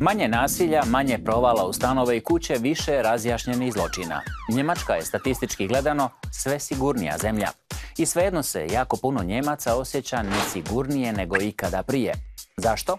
Manje nasilja, manje provala u stanove i kuće, više razjašnjenih zločina. Njemačka je statistički gledano sve sigurnija zemlja. I svejedno se jako puno Njemaca osjeća nesigurnije nego ikada prije. Zašto?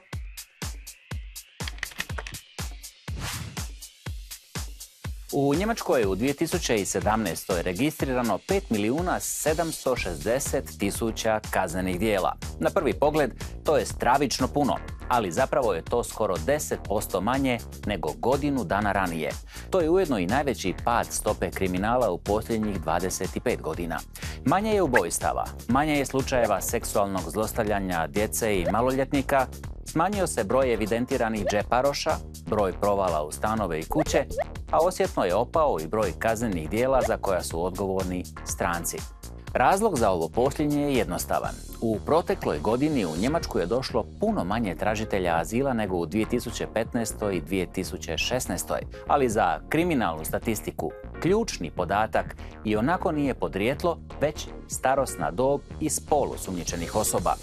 U Njemačkoj je u 2017. registrirano 5 milijuna 760 tisuća kaznenih dijela. Na prvi pogled to je stravično puno, ali zapravo je to skoro 10% manje nego godinu dana ranije. To je ujedno i najveći pad stope kriminala u posljednjih 25 godina. Manje je ubojstava, manje je slučajeva seksualnog zlostavljanja djece i maloljetnika, smanjio se broj evidentiranih džeparoša, broj provala u stanove i kuće, a osjetno je opao i broj kaznenih dijela za koja su odgovorni stranci. Razlog za ovo posljednje je jednostavan. U protekloj godini u Njemačku je došlo puno manje tražitelja azila nego u 2015. i 2016. Ali za kriminalnu statistiku ključni podatak i onako nije podrijetlo, već starosna dob i spolu osumnjičenih osoba.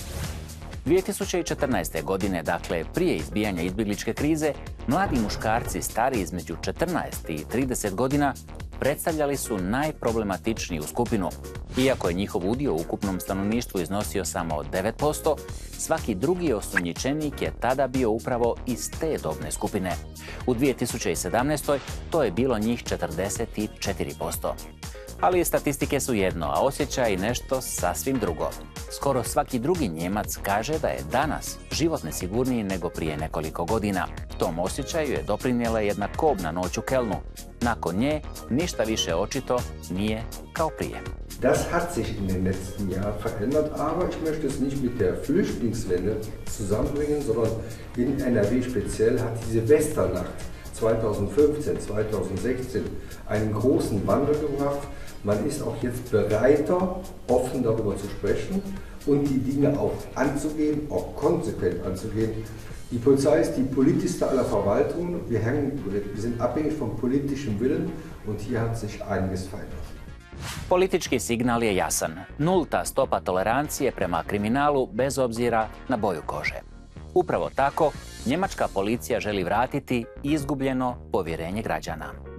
2014. godine, dakle prije izbijanja izbjegličke krize, mladi muškarci stari između 14 i 30 godina predstavljali su najproblematičniju skupinu. Iako je njihov udio u ukupnom stanovništvu iznosio samo 9%, svaki drugi osumnjičenik je tada bio upravo iz te dobne skupine. U 2017. to je bilo njih 44%. Ali statistike su jedno, a osjećaj nešto sasvim drugo. Skoro svaki drugi Njemac kaže da je danas život nesigurniji nego prije nekoliko godina. Tom osjećaju je doprinijela jedna kobna noć u Kelnu. Nakon nje ništa više očito nije kao prije. Das hat sich in den letzten Jahren verändert, aber ich möchte es nicht mit der Flüchtlingswende zusammenbringen, sondern in NRW speziell hat diese Westernacht 2015, 2016 einen großen Wandel gebracht. Man ist auch jetzt bereiter, offen darüber zu sprechen und die Dinge auch anzugehen, auch konsequent anzugehen. Die Polizei ist die politischste aller Verwaltungen. Wir, hängen, wir sind abhängig vom politischen Willen und hier hat sich einiges verändert. Politički signal je jasan. Nulta stopa tolerancije prema kriminalu bez obzira na boju kože. Upravo tako, njemačka policija želi vratiti izgubljeno povjerenje građana.